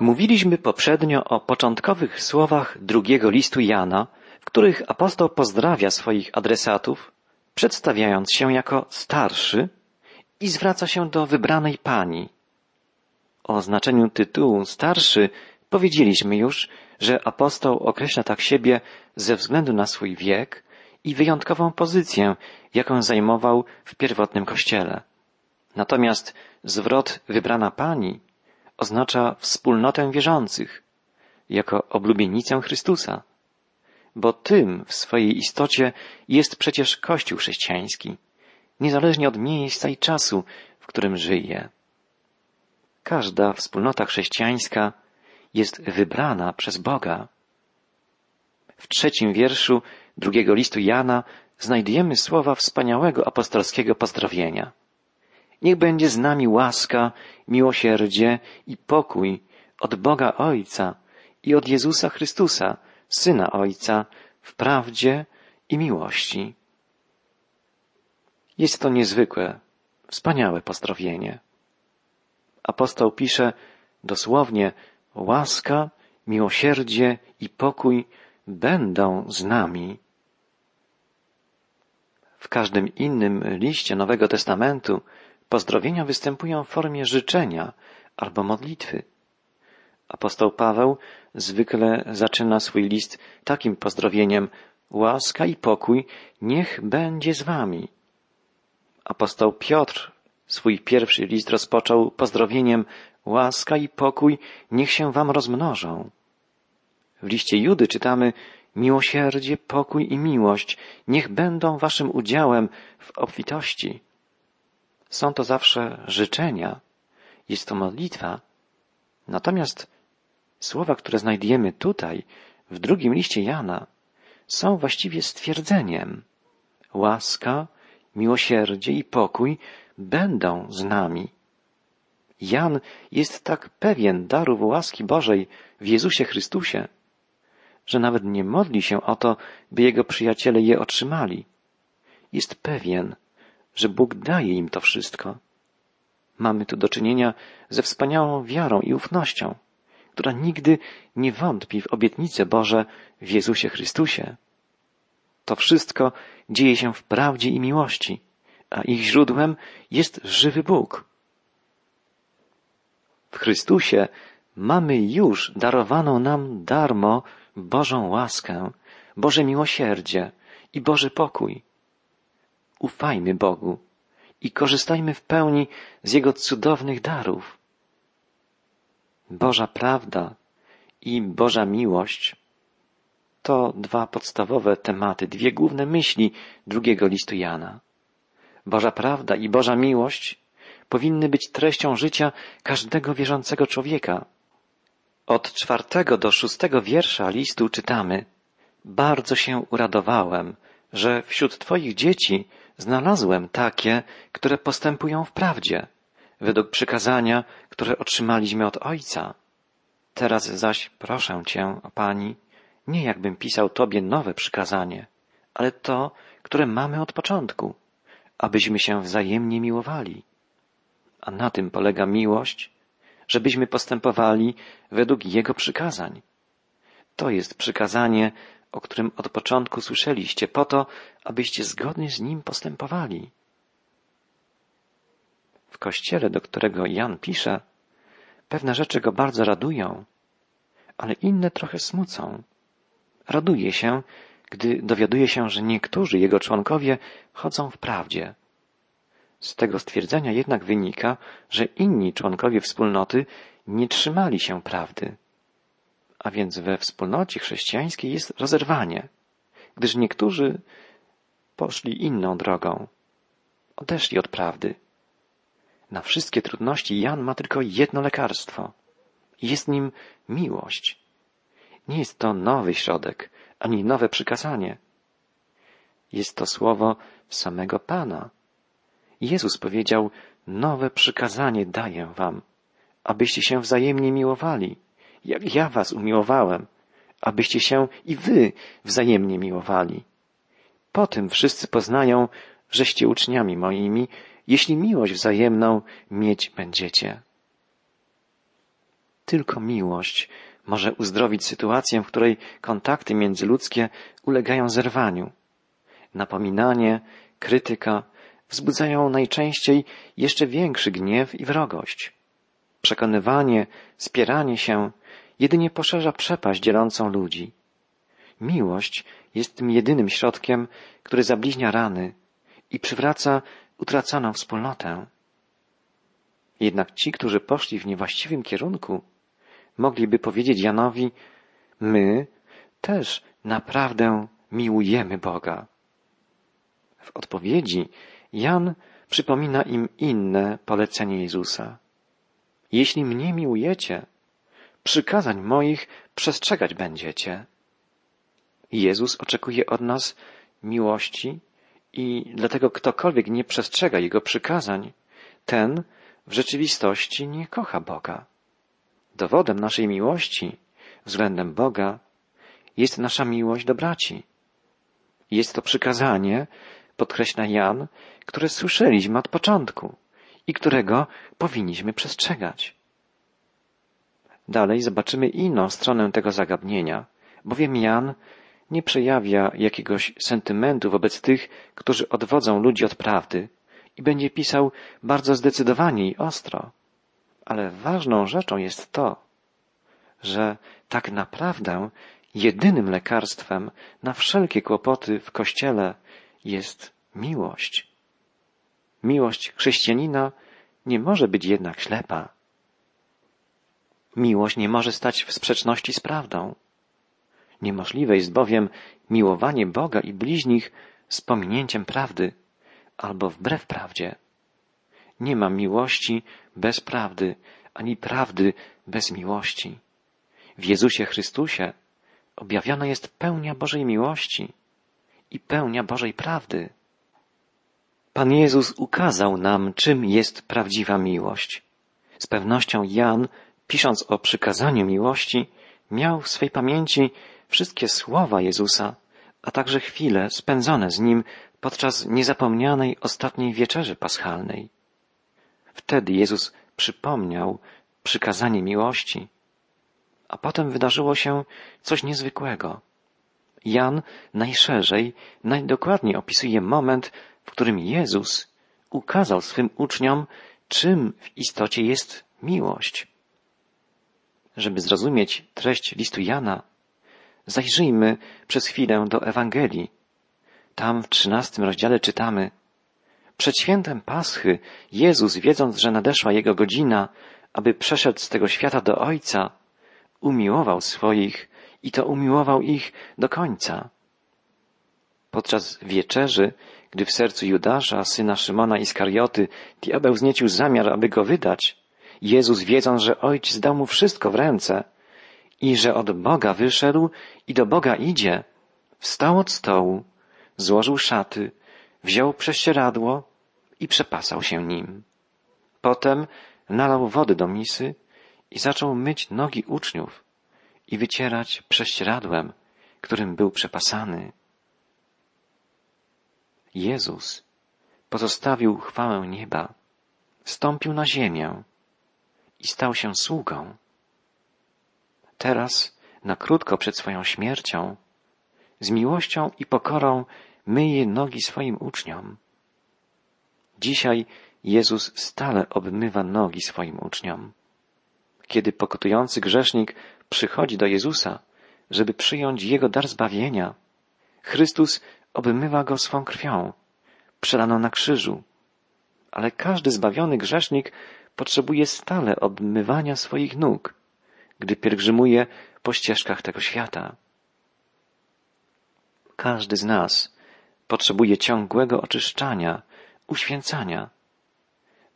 Mówiliśmy poprzednio o początkowych słowach drugiego listu Jana, w których apostoł pozdrawia swoich adresatów, przedstawiając się jako starszy i zwraca się do wybranej pani. O znaczeniu tytułu starszy powiedzieliśmy już, że apostoł określa tak siebie ze względu na swój wiek i wyjątkową pozycję, jaką zajmował w pierwotnym kościele. Natomiast zwrot wybrana pani oznacza wspólnotę wierzących, jako oblubienicę Chrystusa, bo tym w swojej istocie jest przecież Kościół chrześcijański, niezależnie od miejsca i czasu, w którym żyje. Każda wspólnota chrześcijańska jest wybrana przez Boga. W trzecim wierszu drugiego listu Jana znajdujemy słowa wspaniałego apostolskiego pozdrowienia. Niech będzie z nami łaska, miłosierdzie i pokój od Boga Ojca i od Jezusa Chrystusa, Syna Ojca, w prawdzie i miłości. Jest to niezwykłe, wspaniałe pozdrowienie. Apostoł pisze dosłownie łaska, miłosierdzie i pokój będą z nami. W każdym innym liście Nowego Testamentu Pozdrowienia występują w formie życzenia albo modlitwy. Apostoł Paweł zwykle zaczyna swój list takim pozdrowieniem łaska i pokój niech będzie z wami. Apostoł Piotr swój pierwszy list rozpoczął pozdrowieniem łaska i pokój niech się wam rozmnożą. W liście Judy czytamy miłosierdzie, pokój i miłość niech będą waszym udziałem w obfitości. Są to zawsze życzenia, jest to modlitwa. Natomiast słowa, które znajdujemy tutaj, w drugim liście Jana, są właściwie stwierdzeniem. Łaska, miłosierdzie i pokój będą z nami. Jan jest tak pewien darów łaski Bożej w Jezusie Chrystusie, że nawet nie modli się o to, by jego przyjaciele je otrzymali. Jest pewien, że Bóg daje im to wszystko. Mamy tu do czynienia ze wspaniałą wiarą i ufnością, która nigdy nie wątpi w obietnice Boże w Jezusie Chrystusie. To wszystko dzieje się w prawdzie i miłości, a ich źródłem jest żywy Bóg. W Chrystusie mamy już darowaną nam darmo Bożą łaskę, Boże miłosierdzie i Boży pokój. Ufajmy Bogu i korzystajmy w pełni z Jego cudownych darów. Boża prawda i Boża miłość to dwa podstawowe tematy, dwie główne myśli drugiego listu Jana. Boża prawda i Boża miłość powinny być treścią życia każdego wierzącego człowieka. Od czwartego do szóstego wiersza listu czytamy Bardzo się uradowałem, że wśród Twoich dzieci znalazłem takie, które postępują w prawdzie, według przykazania, które otrzymaliśmy od Ojca. Teraz zaś proszę Cię, Pani, nie jakbym pisał Tobie nowe przykazanie, ale to, które mamy od początku, abyśmy się wzajemnie miłowali. A na tym polega miłość, żebyśmy postępowali według Jego przykazań. To jest przykazanie, o którym od początku słyszeliście, po to, abyście zgodnie z nim postępowali. W kościele, do którego Jan pisze, pewne rzeczy go bardzo radują, ale inne trochę smucą. Raduje się, gdy dowiaduje się, że niektórzy jego członkowie chodzą w prawdzie. Z tego stwierdzenia jednak wynika, że inni członkowie wspólnoty nie trzymali się prawdy. A więc we wspólnocie chrześcijańskiej jest rozerwanie, gdyż niektórzy poszli inną drogą. Odeszli od prawdy. Na wszystkie trudności Jan ma tylko jedno lekarstwo. Jest nim miłość. Nie jest to nowy środek, ani nowe przykazanie. Jest to słowo samego Pana. Jezus powiedział, nowe przykazanie daję wam, abyście się wzajemnie miłowali jak ja was umiłowałem, abyście się i wy wzajemnie miłowali. Po tym wszyscy poznają, żeście uczniami moimi, jeśli miłość wzajemną mieć będziecie. Tylko miłość może uzdrowić sytuację, w której kontakty międzyludzkie ulegają zerwaniu. Napominanie, krytyka wzbudzają najczęściej jeszcze większy gniew i wrogość. Przekonywanie, spieranie się jedynie poszerza przepaść dzielącą ludzi. Miłość jest tym jedynym środkiem, który zabliźnia rany i przywraca utraconą wspólnotę. Jednak ci, którzy poszli w niewłaściwym kierunku, mogliby powiedzieć Janowi, my też naprawdę miłujemy Boga. W odpowiedzi Jan przypomina im inne polecenie Jezusa. Jeśli mnie miłujecie, przykazań moich przestrzegać będziecie. Jezus oczekuje od nas miłości i dlatego ktokolwiek nie przestrzega Jego przykazań, ten w rzeczywistości nie kocha Boga. Dowodem naszej miłości względem Boga jest nasza miłość do braci. Jest to przykazanie, podkreśla Jan, które słyszeliśmy od początku i którego powinniśmy przestrzegać. Dalej zobaczymy inną stronę tego zagadnienia, bowiem Jan nie przejawia jakiegoś sentymentu wobec tych, którzy odwodzą ludzi od prawdy i będzie pisał bardzo zdecydowanie i ostro. Ale ważną rzeczą jest to, że tak naprawdę jedynym lekarstwem na wszelkie kłopoty w Kościele jest miłość. Miłość chrześcijanina nie może być jednak ślepa. Miłość nie może stać w sprzeczności z prawdą. Niemożliwe jest bowiem miłowanie Boga i bliźnich z pominięciem prawdy albo wbrew prawdzie. Nie ma miłości bez prawdy, ani prawdy bez miłości. W Jezusie Chrystusie objawiona jest pełnia Bożej miłości i pełnia Bożej prawdy. Pan Jezus ukazał nam, czym jest prawdziwa miłość. Z pewnością Jan, pisząc o przykazaniu miłości, miał w swej pamięci wszystkie słowa Jezusa, a także chwile spędzone z Nim podczas niezapomnianej ostatniej wieczerzy paschalnej. Wtedy Jezus przypomniał przykazanie miłości, a potem wydarzyło się coś niezwykłego. Jan najszerzej, najdokładniej opisuje moment, w którym Jezus ukazał swym uczniom, czym w istocie jest miłość. Żeby zrozumieć treść listu Jana, zajrzyjmy przez chwilę do Ewangelii. Tam w trzynastym rozdziale czytamy Przed świętem Paschy Jezus, wiedząc, że nadeszła Jego godzina, aby przeszedł z tego świata do Ojca, umiłował swoich i to umiłował ich do końca. Podczas wieczerzy, gdy w sercu Judasza, syna Szymona Iskarioty, diabeł zniecił zamiar, aby go wydać, Jezus, wiedząc, że Ojciec dał mu wszystko w ręce i że od Boga wyszedł i do Boga idzie, wstał od stołu, złożył szaty, wziął prześcieradło i przepasał się nim. Potem nalał wody do misy i zaczął myć nogi uczniów i wycierać prześcieradłem, którym był przepasany. Jezus pozostawił chwałę nieba, wstąpił na ziemię i stał się sługą. Teraz, na krótko przed swoją śmiercią, z miłością i pokorą myje nogi swoim uczniom. Dzisiaj Jezus stale obmywa nogi swoim uczniom. Kiedy pokutujący grzesznik przychodzi do Jezusa, żeby przyjąć Jego dar zbawienia, Chrystus obmywa go swą krwią, przelaną na krzyżu. Ale każdy zbawiony grzesznik potrzebuje stale obmywania swoich nóg, gdy pielgrzymuje po ścieżkach tego świata. Każdy z nas potrzebuje ciągłego oczyszczania, uświęcania.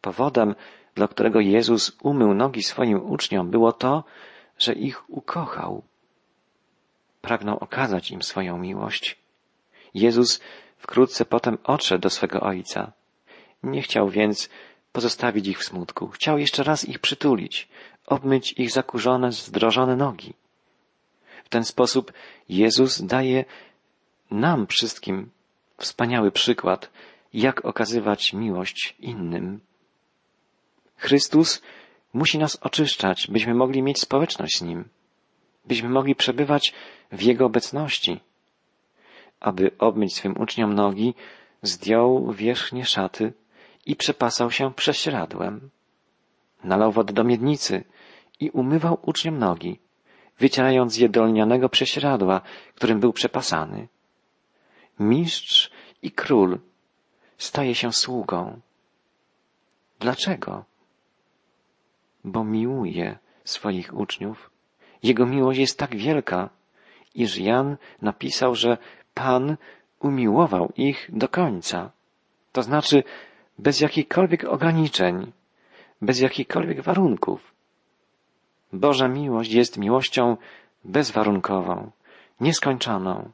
Powodem, dla którego Jezus umył nogi swoim uczniom, było to, że ich ukochał. Pragnął okazać im swoją miłość. Jezus wkrótce potem odszedł do swego Ojca. Nie chciał więc pozostawić ich w smutku. Chciał jeszcze raz ich przytulić, obmyć ich zakurzone, zdrożone nogi. W ten sposób Jezus daje nam wszystkim wspaniały przykład, jak okazywać miłość innym. Chrystus musi nas oczyszczać, byśmy mogli mieć społeczność z Nim, byśmy mogli przebywać w Jego obecności. Aby obmyć swym uczniom nogi, zdjął wierzchnie szaty i przepasał się prześcieradłem. Nalał wodę do miednicy i umywał uczniom nogi, wycierając je do lnianego prześcieradła, którym był przepasany. Mistrz i król staje się sługą. Dlaczego? Bo miłuje swoich uczniów. Jego miłość jest tak wielka, iż Jan napisał, że Pan umiłował ich do końca. To znaczy bez jakichkolwiek ograniczeń, bez jakichkolwiek warunków. Boża miłość jest miłością bezwarunkową, nieskończoną,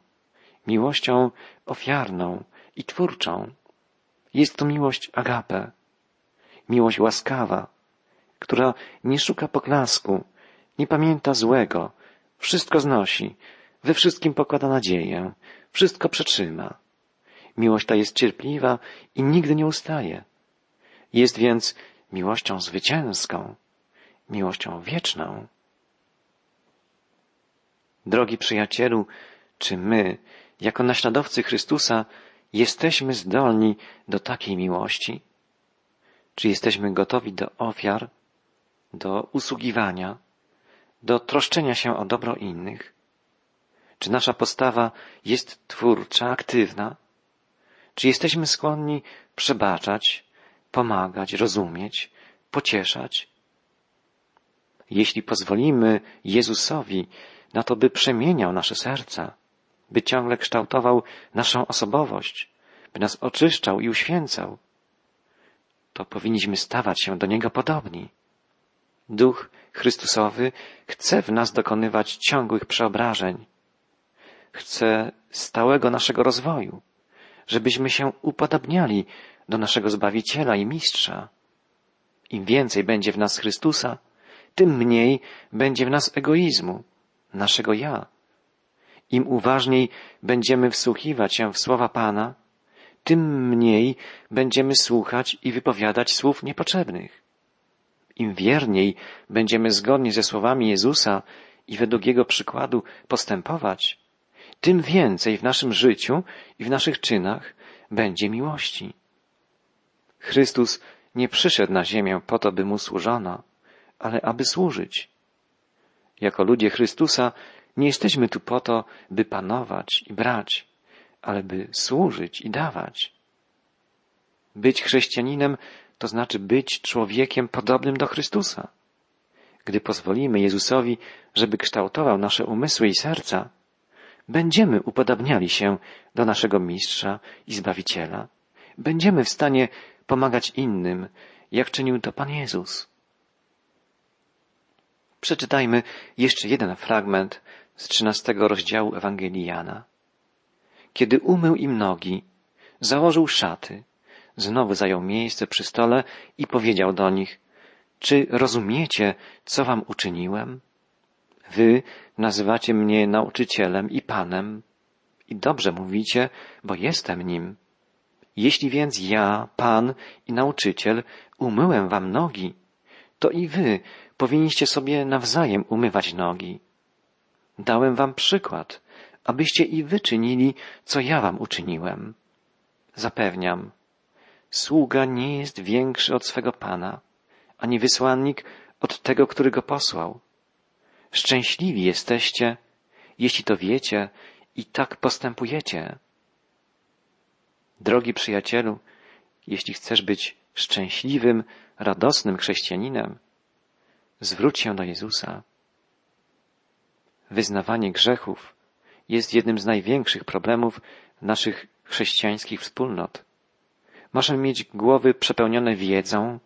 miłością ofiarną i twórczą. Jest to miłość agape, miłość łaskawa, która nie szuka poklasku, nie pamięta złego, wszystko znosi, we wszystkim pokłada nadzieję, wszystko przetrzyma. Miłość ta jest cierpliwa i nigdy nie ustaje. Jest więc miłością zwycięską, miłością wieczną. Drogi przyjacielu, czy my, jako naśladowcy Chrystusa, jesteśmy zdolni do takiej miłości? Czy jesteśmy gotowi do ofiar, do usługiwania, do troszczenia się o dobro innych? Czy nasza postawa jest twórcza, aktywna? Czy jesteśmy skłonni przebaczać, pomagać, rozumieć, pocieszać? Jeśli pozwolimy Jezusowi na to, by przemieniał nasze serca, by ciągle kształtował naszą osobowość, by nas oczyszczał i uświęcał, to powinniśmy stawać się do Niego podobni. Duch Chrystusowy chce w nas dokonywać ciągłych przeobrażeń. Chce stałego naszego rozwoju, żebyśmy się upodabniali do naszego Zbawiciela i Mistrza. Im więcej będzie w nas Chrystusa, tym mniej będzie w nas egoizmu, naszego ja. Im uważniej będziemy wsłuchiwać się w słowa Pana, tym mniej będziemy słuchać i wypowiadać słów niepotrzebnych. Im wierniej będziemy zgodnie ze słowami Jezusa i według Jego przykładu postępować, tym więcej w naszym życiu i w naszych czynach będzie miłości. Chrystus nie przyszedł na ziemię po to, by mu służono, ale aby służyć. Jako ludzie Chrystusa nie jesteśmy tu po to, by panować i brać, ale by służyć i dawać. Być chrześcijaninem to znaczy być człowiekiem podobnym do Chrystusa. Gdy pozwolimy Jezusowi, żeby kształtował nasze umysły i serca, będziemy upodabniali się do naszego Mistrza i Zbawiciela. Będziemy w stanie pomagać innym, jak czynił to Pan Jezus. Przeczytajmy jeszcze jeden fragment z trzynastego rozdziału Ewangelii Jana. Kiedy umył im nogi, założył szaty, znowu zajął miejsce przy stole i powiedział do nich, czy rozumiecie, co wam uczyniłem? Wy nazywacie mnie nauczycielem i panem. I dobrze mówicie, bo jestem nim. Jeśli więc ja, pan i nauczyciel, umyłem wam nogi, to i wy powinniście sobie nawzajem umywać nogi. Dałem wam przykład, abyście i wy czynili, co ja wam uczyniłem. Zapewniam, sługa nie jest większy od swego pana, ani wysłannik od tego, który go posłał. Szczęśliwi jesteście, jeśli to wiecie i tak postępujecie. Drogi przyjacielu, jeśli chcesz być szczęśliwym, radosnym chrześcijaninem, zwróć się do Jezusa. Wyznawanie grzechów jest jednym z największych problemów naszych chrześcijańskich wspólnot. Możemy mieć głowy przepełnione wiedzą,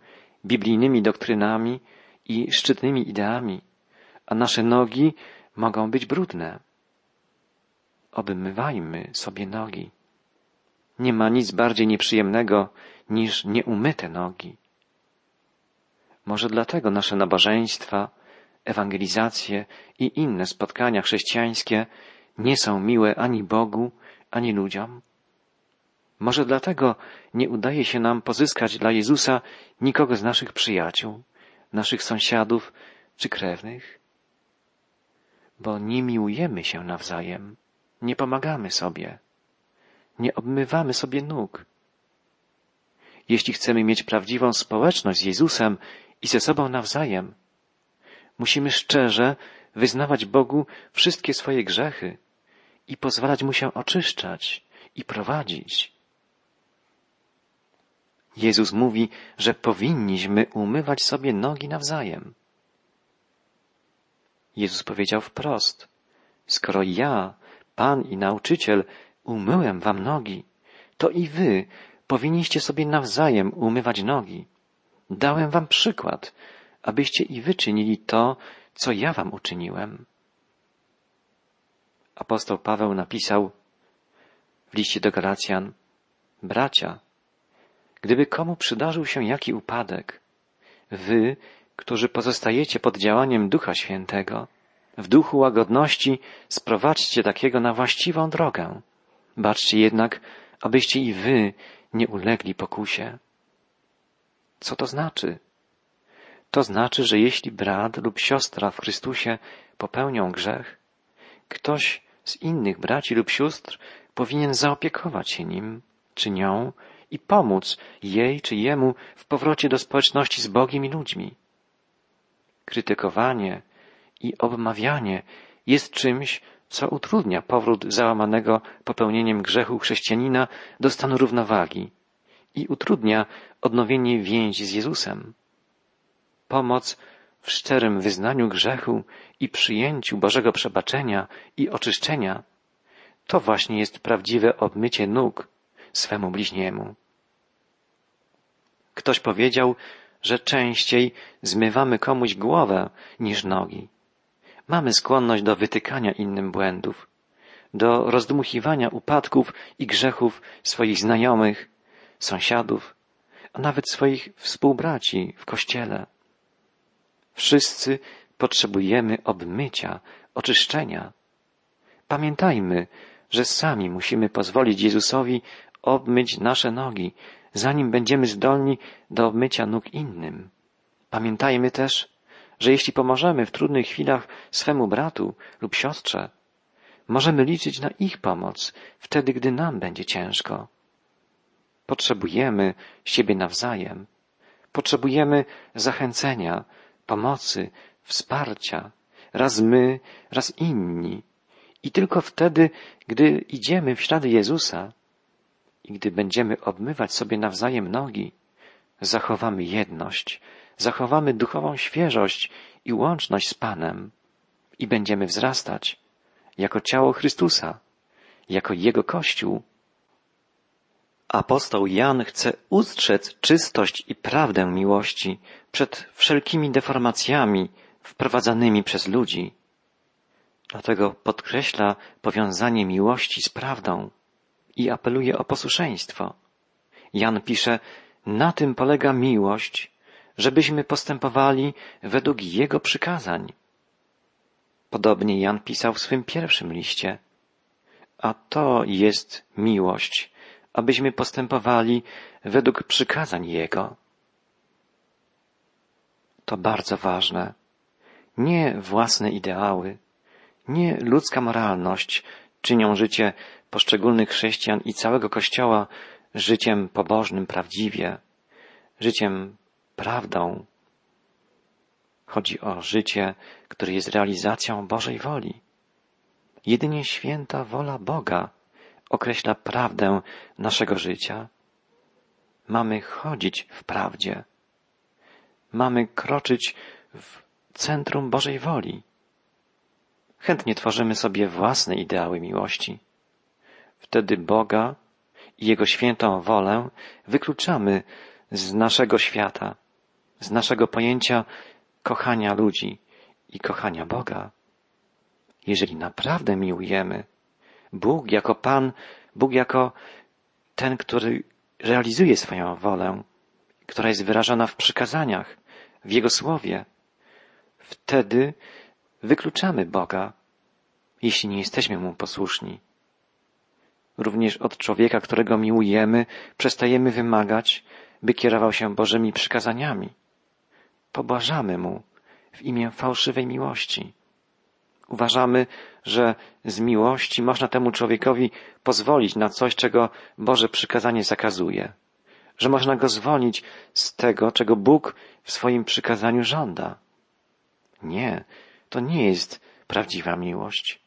biblijnymi doktrynami i szczytnymi ideami, a nasze nogi mogą być brudne. Obmywajmy sobie nogi. Nie ma nic bardziej nieprzyjemnego niż nieumyte nogi. Może dlatego nasze nabożeństwa, ewangelizacje i inne spotkania chrześcijańskie nie są miłe ani Bogu, ani ludziom? Może dlatego nie udaje się nam pozyskać dla Jezusa nikogo z naszych przyjaciół, naszych sąsiadów czy krewnych? Bo nie miłujemy się nawzajem, nie pomagamy sobie, nie obmywamy sobie nóg. Jeśli chcemy mieć prawdziwą społeczność z Jezusem i ze sobą nawzajem, musimy szczerze wyznawać Bogu wszystkie swoje grzechy i pozwalać Mu się oczyszczać i prowadzić. Jezus mówi, że powinniśmy umywać sobie nogi nawzajem. Jezus powiedział wprost, skoro ja, Pan i nauczyciel, umyłem wam nogi, to i wy powinniście sobie nawzajem umywać nogi. Dałem wam przykład, abyście i wy czynili to, co ja wam uczyniłem. Apostoł Paweł napisał w liście do Galacjan, bracia, gdyby komu przydarzył się jaki upadek, wy, którzy pozostajecie pod działaniem Ducha Świętego, w duchu łagodności sprowadźcie takiego na właściwą drogę. Baczcie jednak, abyście i wy nie ulegli pokusie. Co to znaczy? To znaczy, że jeśli brat lub siostra w Chrystusie popełnią grzech, ktoś z innych braci lub sióstr powinien zaopiekować się nim czy nią i pomóc jej czy jemu w powrocie do społeczności z Bogiem i ludźmi. Krytykowanie i obmawianie jest czymś, co utrudnia powrót załamanego popełnieniem grzechu chrześcijanina do stanu równowagi i utrudnia odnowienie więzi z Jezusem. Pomoc w szczerym wyznaniu grzechu i przyjęciu Bożego przebaczenia i oczyszczenia to właśnie jest prawdziwe obmycie nóg swemu bliźniemu. Ktoś powiedział, że częściej zmywamy komuś głowę niż nogi. Mamy skłonność do wytykania innym błędów, do rozdmuchiwania upadków i grzechów swoich znajomych, sąsiadów, a nawet swoich współbraci w kościele. Wszyscy potrzebujemy obmycia, oczyszczenia. Pamiętajmy, że sami musimy pozwolić Jezusowi obmyć nasze nogi, zanim będziemy zdolni do obmycia nóg innym. Pamiętajmy też, że jeśli pomożemy w trudnych chwilach swemu bratu lub siostrze, możemy liczyć na ich pomoc wtedy, gdy nam będzie ciężko. Potrzebujemy siebie nawzajem. Potrzebujemy zachęcenia, pomocy, wsparcia, raz my, raz inni. I tylko wtedy, gdy idziemy w ślady Jezusa i gdy będziemy obmywać sobie nawzajem nogi, zachowamy jedność, zachowamy duchową świeżość i łączność z Panem i będziemy wzrastać jako ciało Chrystusa, jako Jego Kościół. Apostoł Jan chce ustrzec czystość i prawdę miłości przed wszelkimi deformacjami wprowadzanymi przez ludzi. Dlatego podkreśla powiązanie miłości z prawdą i apeluje o posłuszeństwo. Jan pisze, na tym polega miłość, żebyśmy postępowali według Jego przykazań. Podobnie Jan pisał w swym pierwszym liście. A to jest miłość, abyśmy postępowali według przykazań Jego. To bardzo ważne. Nie własne ideały, nie ludzka moralność czynią życie poszczególnych chrześcijan i całego Kościoła życiem pobożnym prawdziwie, życiem prawdą. Chodzi o życie, które jest realizacją Bożej woli. Jedynie święta wola Boga określa prawdę naszego życia. Mamy chodzić w prawdzie. Mamy kroczyć w centrum Bożej woli. Chętnie tworzymy sobie własne ideały miłości. Wtedy Boga i Jego świętą wolę wykluczamy z naszego świata, z naszego pojęcia kochania ludzi i kochania Boga. Jeżeli naprawdę miłujemy, Bóg jako Pan, Bóg jako ten, który realizuje swoją wolę, która jest wyrażona w przykazaniach, w Jego słowie, wtedy wykluczamy Boga, jeśli nie jesteśmy Mu posłuszni. Również od człowieka, którego miłujemy, przestajemy wymagać, by kierował się Bożymi przykazaniami. pobłażamy Mu w imię fałszywej miłości. Uważamy, że z miłości można temu człowiekowi pozwolić na coś, czego Boże przykazanie zakazuje, że można go zwolnić z tego, czego Bóg w swoim przykazaniu żąda. Nie, to nie jest prawdziwa miłość.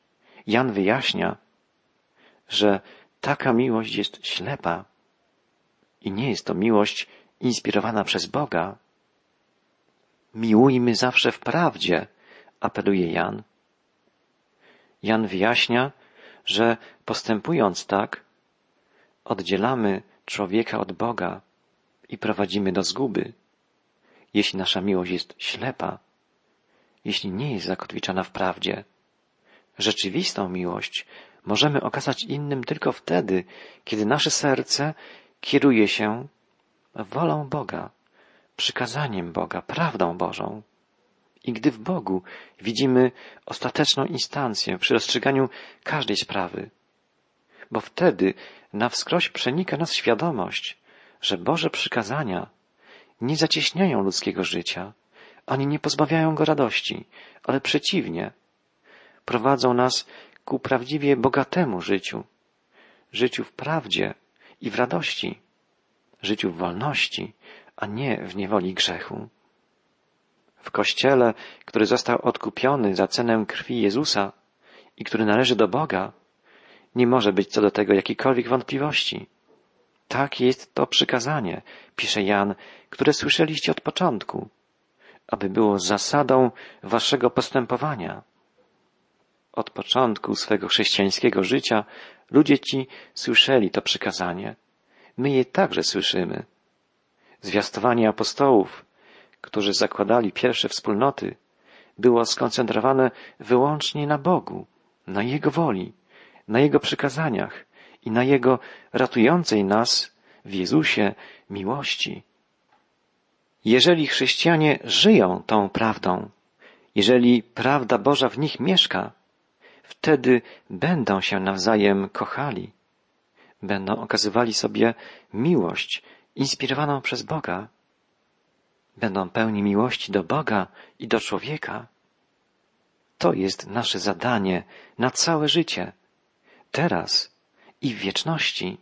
Jan wyjaśnia, że taka miłość jest ślepa i nie jest to miłość inspirowana przez Boga. Miłujmy zawsze w prawdzie, apeluje Jan. Jan wyjaśnia, że postępując tak, oddzielamy człowieka od Boga i prowadzimy do zguby. Jeśli nasza miłość jest ślepa, jeśli nie jest zakotwiczona w prawdzie, rzeczywistą miłość możemy okazać innym tylko wtedy, kiedy nasze serce kieruje się wolą Boga, przykazaniem Boga, prawdą Bożą. I gdy w Bogu widzimy ostateczną instancję przy rozstrzyganiu każdej sprawy, bo wtedy na wskroś przenika nas świadomość, że Boże przykazania nie zacieśniają ludzkiego życia, ani nie pozbawiają go radości, ale przeciwnie, prowadzą nas ku prawdziwie bogatemu życiu, życiu w prawdzie i w radości, życiu w wolności, a nie w niewoli grzechu. W Kościele, który został odkupiony za cenę krwi Jezusa i który należy do Boga, nie może być co do tego jakiejkolwiek wątpliwości. Tak jest to przykazanie, pisze Jan, które słyszeliście od początku, aby było zasadą waszego postępowania. Od początku swego chrześcijańskiego życia ludzie ci słyszeli to przykazanie. My je także słyszymy. Zwiastowanie apostołów, którzy zakładali pierwsze wspólnoty, było skoncentrowane wyłącznie na Bogu, na Jego woli, na Jego przykazaniach i na Jego ratującej nas w Jezusie miłości. Jeżeli chrześcijanie żyją tą prawdą, jeżeli prawda Boża w nich mieszka, wtedy będą się nawzajem kochali, będą okazywali sobie miłość inspirowaną przez Boga, będą pełni miłości do Boga i do człowieka. To jest nasze zadanie na całe życie, teraz i w wieczności.